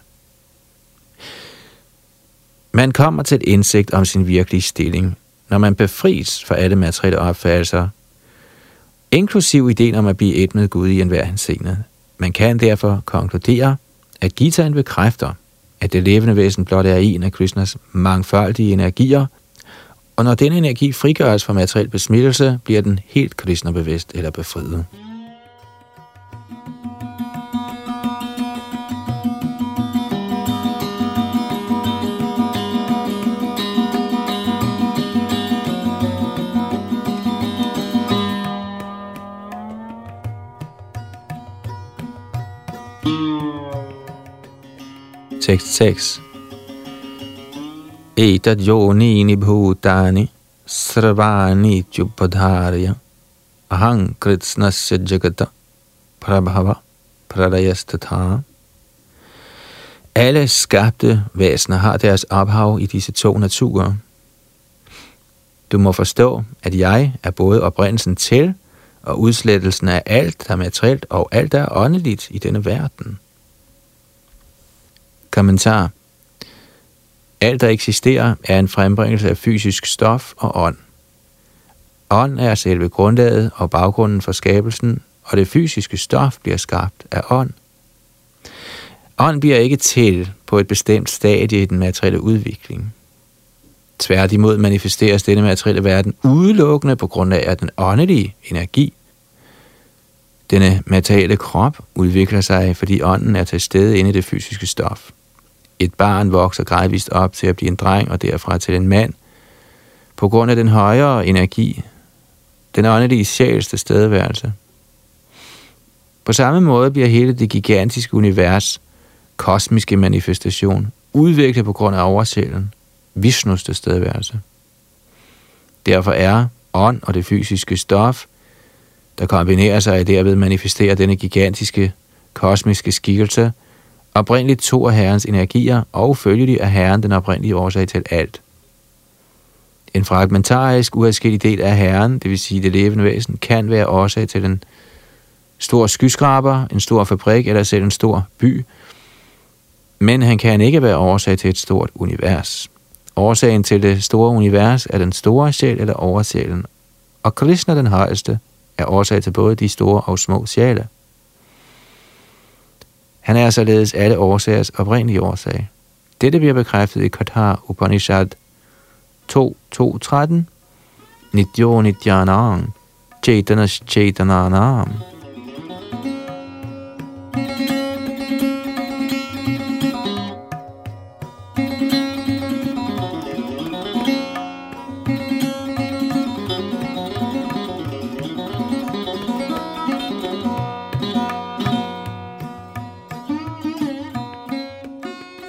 Man kommer til et indsigt om sin virkelige stilling, når man befries fra alle materielle opfattelser, inklusiv ideen om at blive et med Gud i enhver henseende. Man kan derfor konkludere, at Gitaen bekræfter, at det levende væsen blot er en af Krishnas mangfoldige energier, og når denne energi frigøres fra materiel besmittelse, bliver den helt Krishna bevidst eller befriet. 66. Etad yonini bhutani sravani chupadharya ahang kritsnasya jagata prabhava pradayastatha. Alle skabte væsener har deres ophav i disse to naturer. Du må forstå, at jeg er både oprindelsen til og udslettelsen af alt, der er materielt og alt, der er åndeligt i denne verden. Kommentar. Alt, der eksisterer, er en frembringelse af fysisk stof og ånd. Ånd er selve grundlaget og baggrunden for skabelsen, og det fysiske stof bliver skabt af ånd. Ånd bliver ikke til på et bestemt stadie i den materielle udvikling. Tværtimod manifesteres denne materielle verden udelukkende på grund af den åndelige energi. Denne materielle krop udvikler sig, fordi ånden er til stede inde i det fysiske stof. Et barn vokser gradvist op til at blive en dreng og derfra til en mand, på grund af den højere energi, den åndelige sjæls tilstedeværelse. På samme måde bliver hele det gigantiske univers, kosmiske manifestation, udviklet på grund af oversjælen, Vishnus tilstedeværelse. Derfor er ånd og det fysiske stof, der kombinerer sig og derved manifesterer denne gigantiske kosmiske skikkelse – Oprindeligt to af Herrens energier, og følgelig er Herren den oprindelige årsag til alt. En fragmentarisk, uadskillig del af Herren, det vil sige det levende væsen, kan være årsag til en stor skyskraber, en stor fabrik eller selv en stor by. Men han kan ikke være årsag til et stort univers. Årsagen til det store univers er den store sjæl eller oversjælen, og Krishna den højeste er årsag til både de store og små sjæle. Han er således alle årsagers oprindelige årsag. Dette bliver bekræftet i Katha Upanishad 2.2.13. Nityo Nityanang Chaitanas Chaitananam.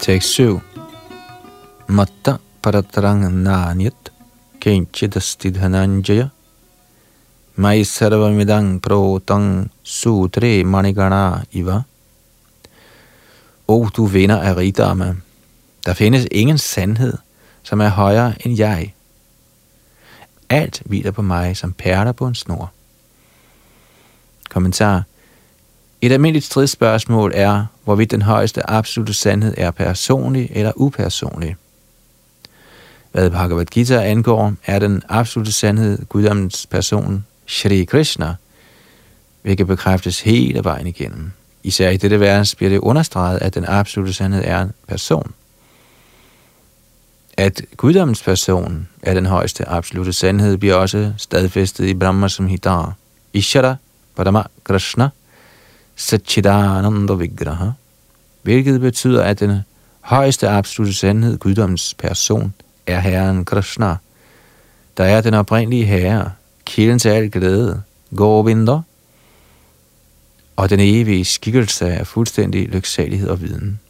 Tekst 7. Matta paratrang nanyat kinchidastidhananjaya mai sarvamidang protang sutre manigana iva. O du vinder af rigdomme, der findes ingen sandhed, som er højere end jeg. Alt hviler på mig som perler på en snor. Kommentar. Et almindeligt stridsspørgsmål er, hvorvidt den højeste absolute sandhed er personlig eller upersonlig. Hvad Bhagavad Gita angår, er den absolute sandhed guddommens person Shri Krishna, hvilket bekræftes hele vejen igennem. Især i dette vers bliver det understreget, at den absolute sandhed er en person. At guddommens person er den højeste absolute sandhed, bliver også stadfæstet i Brahma som Hidar, Ishara Padama Krishna Satchidananda Vigraha, hvilket betyder, at den højeste absolute sandhed, guddommens person, er Herren Krishna, der er den oprindelige Herre, kilden til al glæde, Govinda, og den evige skikkelse af fuldstændig lyksalighed og viden.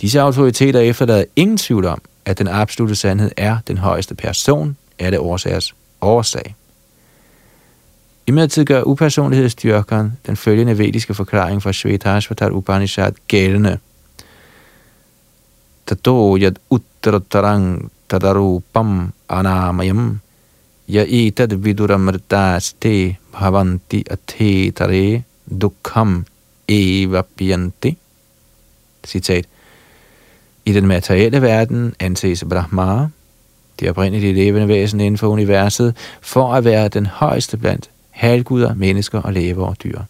Disse autoriteter efterlader ingen tvivl om, at den absolute sandhed er den højeste person, er det årsagers årsag. I tid gør upersonlighedsdyrkeren den følgende vediske forklaring fra Shvetashvatar Upanishad gældende. Tato yad uttaratarang tadarupam anamayam ya etad viduramrtaste bhavanti athetare dukham evapyanti. Citat. I den materielle verden anses Brahma, det oprindelige levende væsen inden for universet, for at være den højeste blandt halvguder, mennesker og læger og dyr.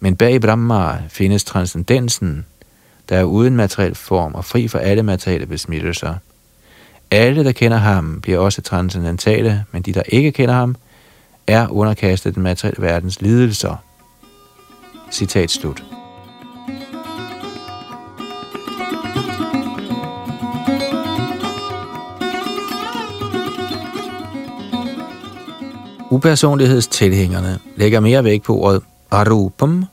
Men bag Brahma findes transcendensen, der er uden materiel form og fri for alle materielle besmittelser. Alle, der kender ham, bliver også transcendentale, men de, der ikke kender ham, er underkastet den materielle verdens lidelser. Citat slut. Upersonlighedstilhængerne lægger mere vægt på ordet arupam,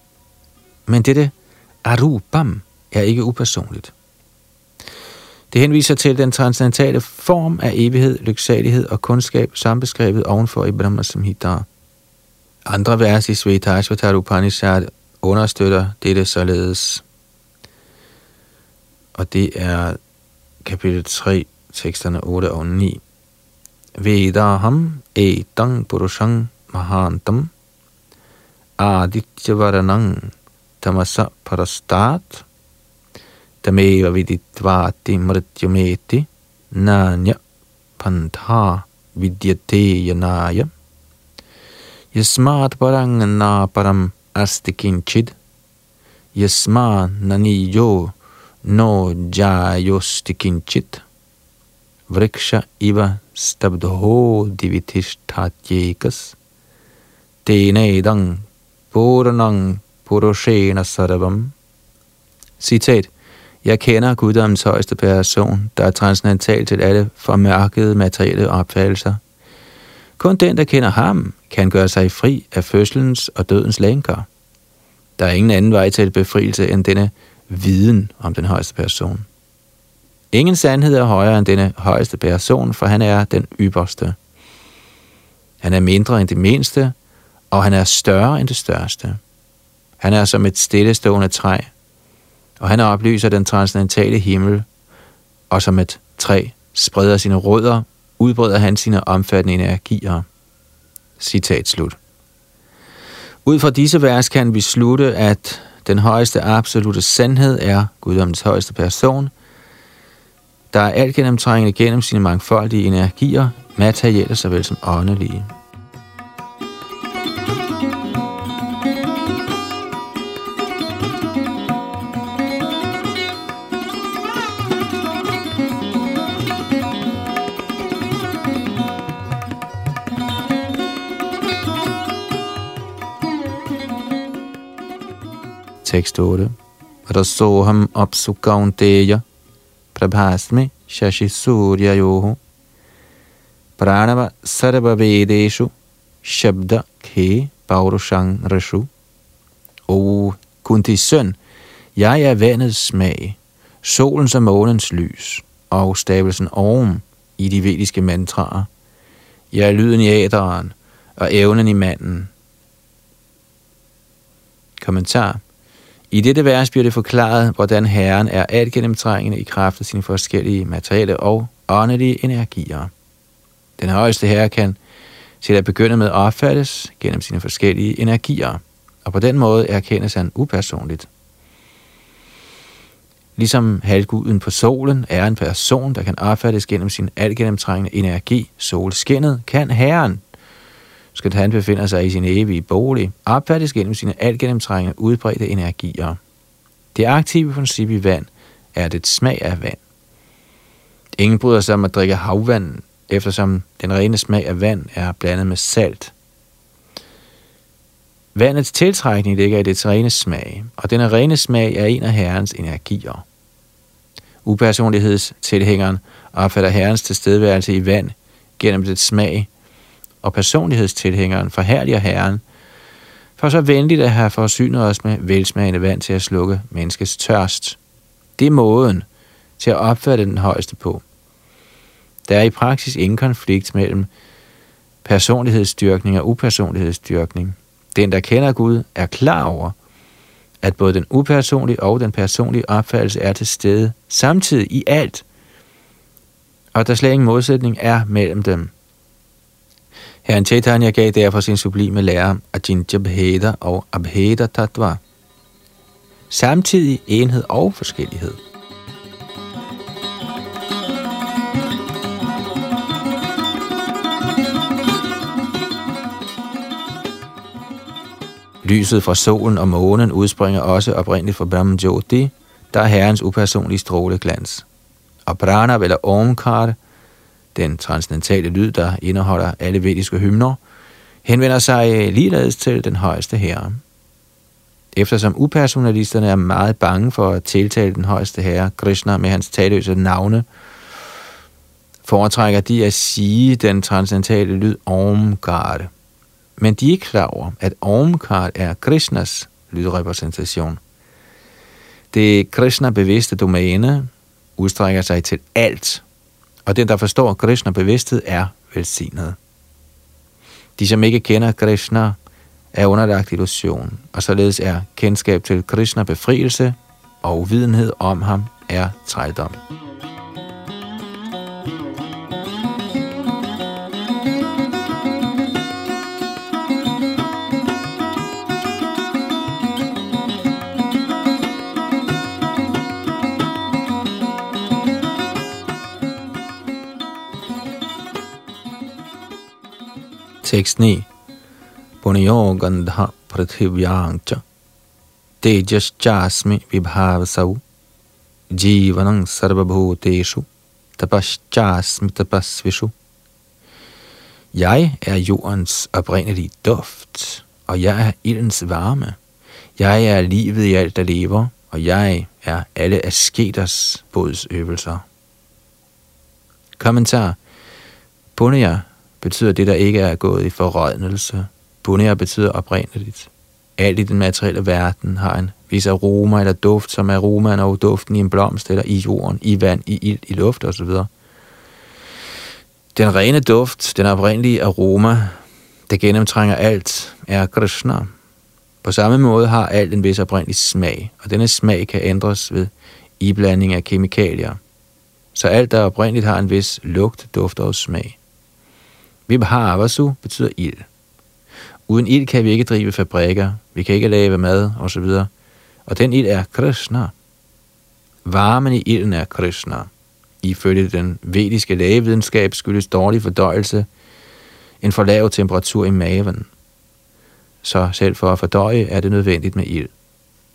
men dette arupam er ikke upersonligt. Det henviser til den transcendentale form af evighed, lyksalighed og kundskab, beskrevet ovenfor i Brahma Samhita. Andre vers i Svetashvatar Upanishad understøtter dette således. Og det er kapitel 3, teksterne 8 og 9. Vedaham etang purushang mahantam adityavarnang tamasa parastat tameva viditvati mrityumeti nanya pantha vidyate yanaya yasmat parang na param asti kinchid yasma naniyo no jayosti kinchit vriksha iva stabdho divitishtatyekas tenedang puranang purushena sarvam. Citat. Jeg kender guddommens højeste person, der er transcendental til alle formørkede materielle opfattelser. Kun den, der kender ham, kan gøre sig fri af fødselens og dødens lænker. Der er ingen anden vej til befrielse end denne viden om den højeste person. Ingen sandhed er højere end denne højeste person, for han er den ypperste. Han er mindre end det mindste, og han er større end det største. Han er som et stillestående træ, og han oplyser den transcendentale himmel, og som et træ spreder sine rødder, udbreder han sine omfattende energier. Citat slut. Ud fra disse vers kan vi slutte, at den højeste absolute sandhed er guddommens højeste person, der er alt gennemtrængende gennem sine mangfoldige energier, materielle såvel som åndelige. Tekst 8. Rasoham apsukaunteya prabhasme shashi surya yoho pranava sarva vedeshu shabda ke paurushang rashu. O Kuntis søn, jeg er vandets smag, solens og månens lys, og stavelsen oven i de vediske mantraer. Jeg er lyden i æderen og evnen i manden. Kommentar i dette vers bliver det forklaret, hvordan Herren er alt gennemtrængende i kraft af sine forskellige materielle og åndelige energier. Den højeste herre kan til at begynde med opfattes gennem sine forskellige energier, og på den måde erkendes han upersonligt. Ligesom halvguden på solen er en person, der kan opfattes gennem sin altgennemtrængende energi, solskinnet, kan Herren skal han befinder sig i sin evige bolig, opfattes gennem sine altgennemtrængende udbredte energier. Det aktive princip i vand er det smag af vand. Ingen bryder sig om at drikke havvand, eftersom den rene smag af vand er blandet med salt. Vandets tiltrækning ligger i dets rene smag, og denne rene smag er en af herrens energier. Upersonlighedstilhængeren opfatter herrens tilstedeværelse i vand gennem dets smag, og personlighedstilhængeren forhærliger Herren, for så venligt at have forsynet os med velsmagende vand til at slukke menneskets tørst. Det er måden til at opfatte den højeste på. Der er i praksis ingen konflikt mellem personlighedsstyrkning og upersonlighedsstyrkning. Den, der kender Gud, er klar over, at både den upersonlige og den personlige opfattelse er til stede samtidig i alt, og der slet ingen modsætning er mellem dem. Herren Chaitanya gav derfor sin sublime lærer Ajinja Bheda og Abheda Tattva. Samtidig enhed og forskellighed. Lyset fra solen og månen udspringer også oprindeligt fra Brahman Jyoti, der er herrens upersonlige stråleglans. Og Prana eller Omkar den transcendentale lyd, der indeholder alle vediske hymner, henvender sig øh, ligeledes til den højeste herre. Eftersom upersonalisterne er meget bange for at tiltale den højeste herre, Krishna, med hans taløse navne, foretrækker de at sige den transcendentale lyd Omkar. Men de er ikke klar over, at Omkar er Krishnas lydrepræsentation. Det Krishna-bevidste domæne udstrækker sig til alt, og den, der forstår Krishna bevidsthed, er velsignet. De, som ikke kender Krishna, er underlagt illusion, og således er kendskab til Krishna befrielse, og uvidenhed om ham er trældom. Tekst 9. Punyo gandha prathivyangcha tejaschasmi vibhavasau jivanang sarvabhuteshu tapaschasmi tapasvishu. Jeg er jordens oprindelige duft, og jeg er ildens varme. Jeg er livet i alt, der lever, og jeg er alle asketers bodsøvelser. Kommentar. Punya betyder det, der ikke er gået i forrådnelse. Punya betyder oprindeligt. Alt i den materielle verden har en vis aroma eller duft, som aromaen og duften i en blomst eller i jorden, i vand, i ild, i luft osv. Den rene duft, den oprindelige aroma, der gennemtrænger alt, er Krishna. På samme måde har alt en vis oprindelig smag, og denne smag kan ændres ved iblanding af kemikalier. Så alt, der oprindeligt har en vis lugt, duft og smag. Vibhavasu betyder ild. Uden ild kan vi ikke drive fabrikker, vi kan ikke lave mad osv. Og den ild er Krishna. Varmen i ilden er Krishna. Ifølge den vediske lægevidenskab skyldes dårlig fordøjelse en for lav temperatur i maven. Så selv for at fordøje er det nødvendigt med ild.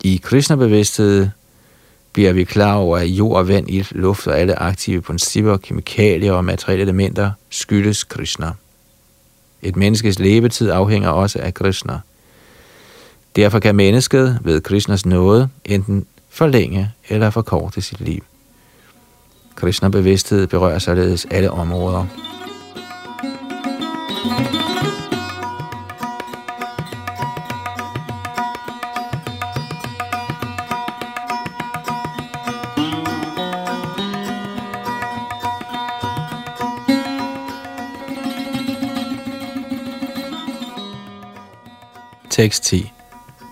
I Krishna-bevidsthed bliver vi klar over, at jord, vand, ild, luft og alle aktive principper, kemikalier og materielle elementer skyldes Krishna. Et menneskes levetid afhænger også af Krishna. Derfor kan mennesket ved Krishnas nåde enten forlænge eller forkorte sit liv. Krishna-bevidsthed berører således alle områder. Tekst 10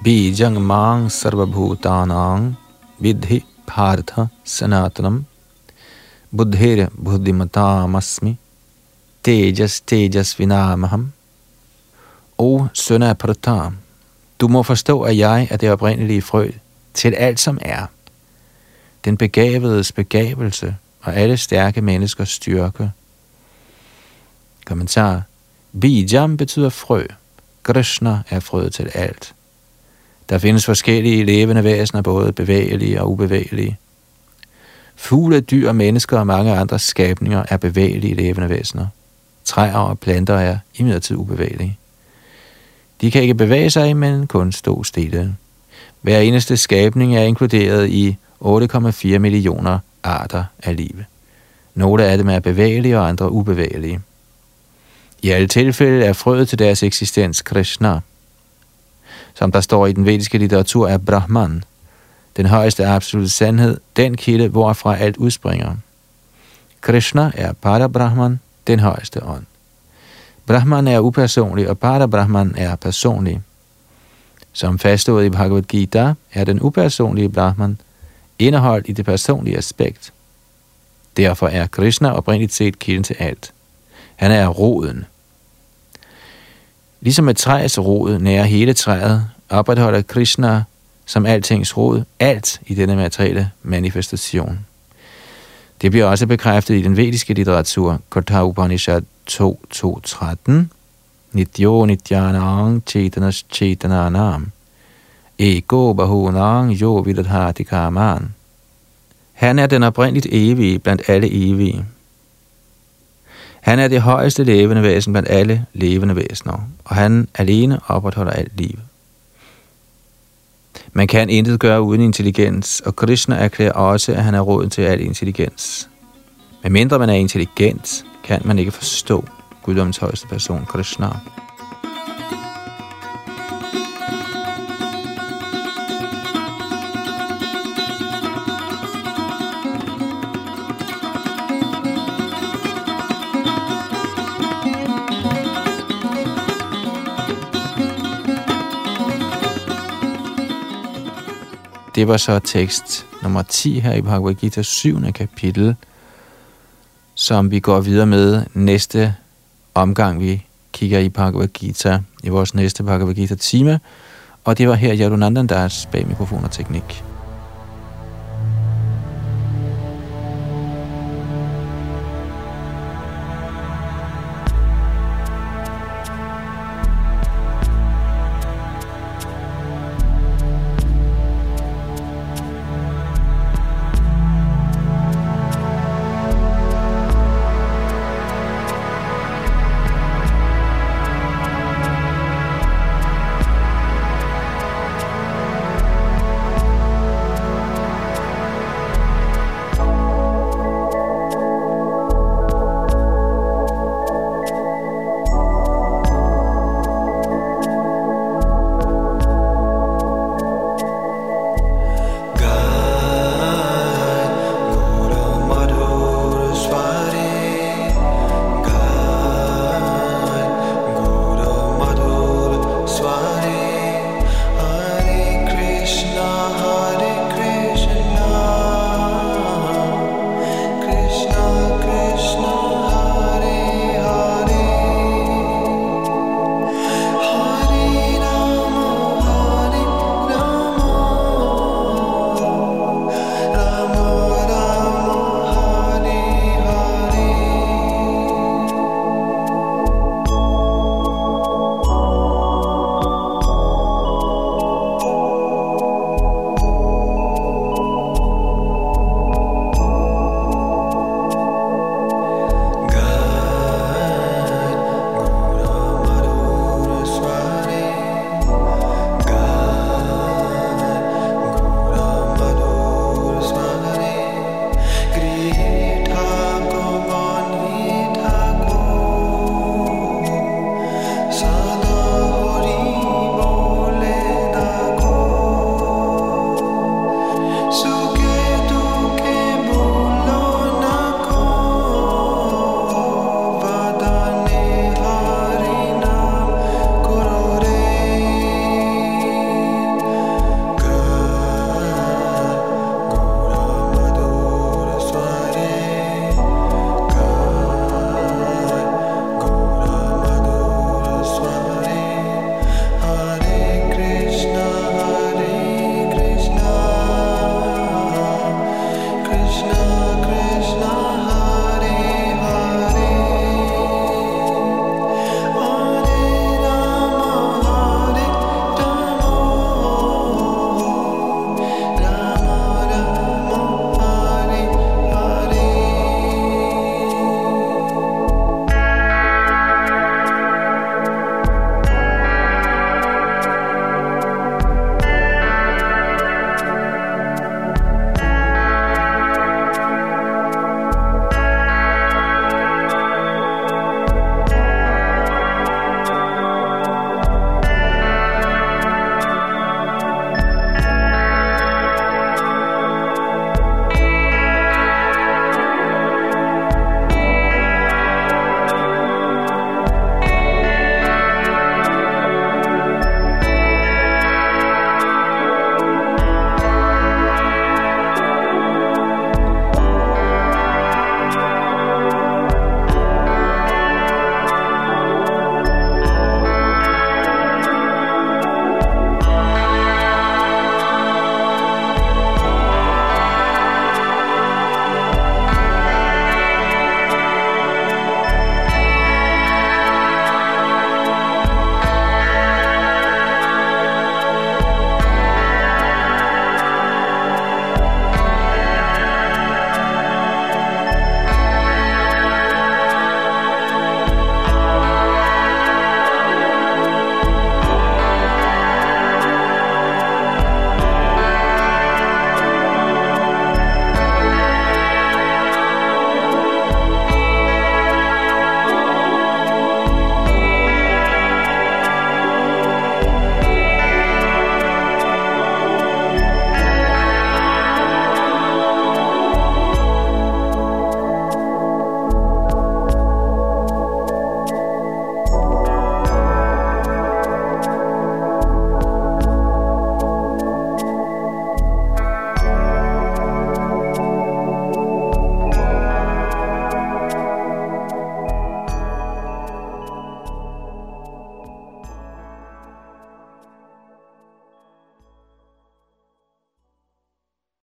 Bijang mang sarvabhutanang vidhi partha sanatanam buddhir buddhimatamasmi tejas tejas vinamaham O søn af Pratam, du må forstå, at jeg er det oprindelige frø til alt, som er. Den begavedes begavelse og alle stærke menneskers styrke. Kommentar. Bijam betyder frø. Krishna er frøet til alt. Der findes forskellige levende væsener, både bevægelige og ubevægelige. Fugle, dyr, mennesker og mange andre skabninger er bevægelige levende væsener. Træer og planter er imidlertid ubevægelige. De kan ikke bevæge sig, men kun stå stille. Hver eneste skabning er inkluderet i 8,4 millioner arter af liv. Nogle af dem er bevægelige og andre ubevægelige. I alle tilfælde er frøet til deres eksistens Krishna. Som der står i den vediske litteratur er Brahman, den højeste absolute sandhed, den kilde, hvorfra alt udspringer. Krishna er Parabrahman, den højeste ånd. Brahman er upersonlig, og Parabrahman er personlig. Som fastslået i Bhagavad Gita, er den upersonlige Brahman indeholdt i det personlige aspekt. Derfor er Krishna oprindeligt set kilden til alt. Han er roden. Ligesom et træs rod nærer hele træet, opretholder Krishna som altings rod alt i denne materielle manifestation. Det bliver også bekræftet i den vediske litteratur, Kotha Upanishad 2.2.13, Nityo Nityanang Chetanas Chetananam, Ego Bahunang Jo Vidadhati Kaman. Han er den oprindeligt evige blandt alle evige. Han er det højeste levende væsen blandt alle levende væsener, og han alene opretholder alt liv. Man kan intet gøre uden intelligens, og Krishna erklærer også, at han er råden til al intelligens. Men mindre man er intelligent, kan man ikke forstå guddommens højeste person, Krishna. Det var så tekst nummer 10 her i Bhagavad Gita 7. kapitel, som vi går videre med næste omgang, vi kigger i Bhagavad Gita, i vores næste Bhagavad Gita time. Og det var her Yadunandan, der er bag mikrofon og teknik.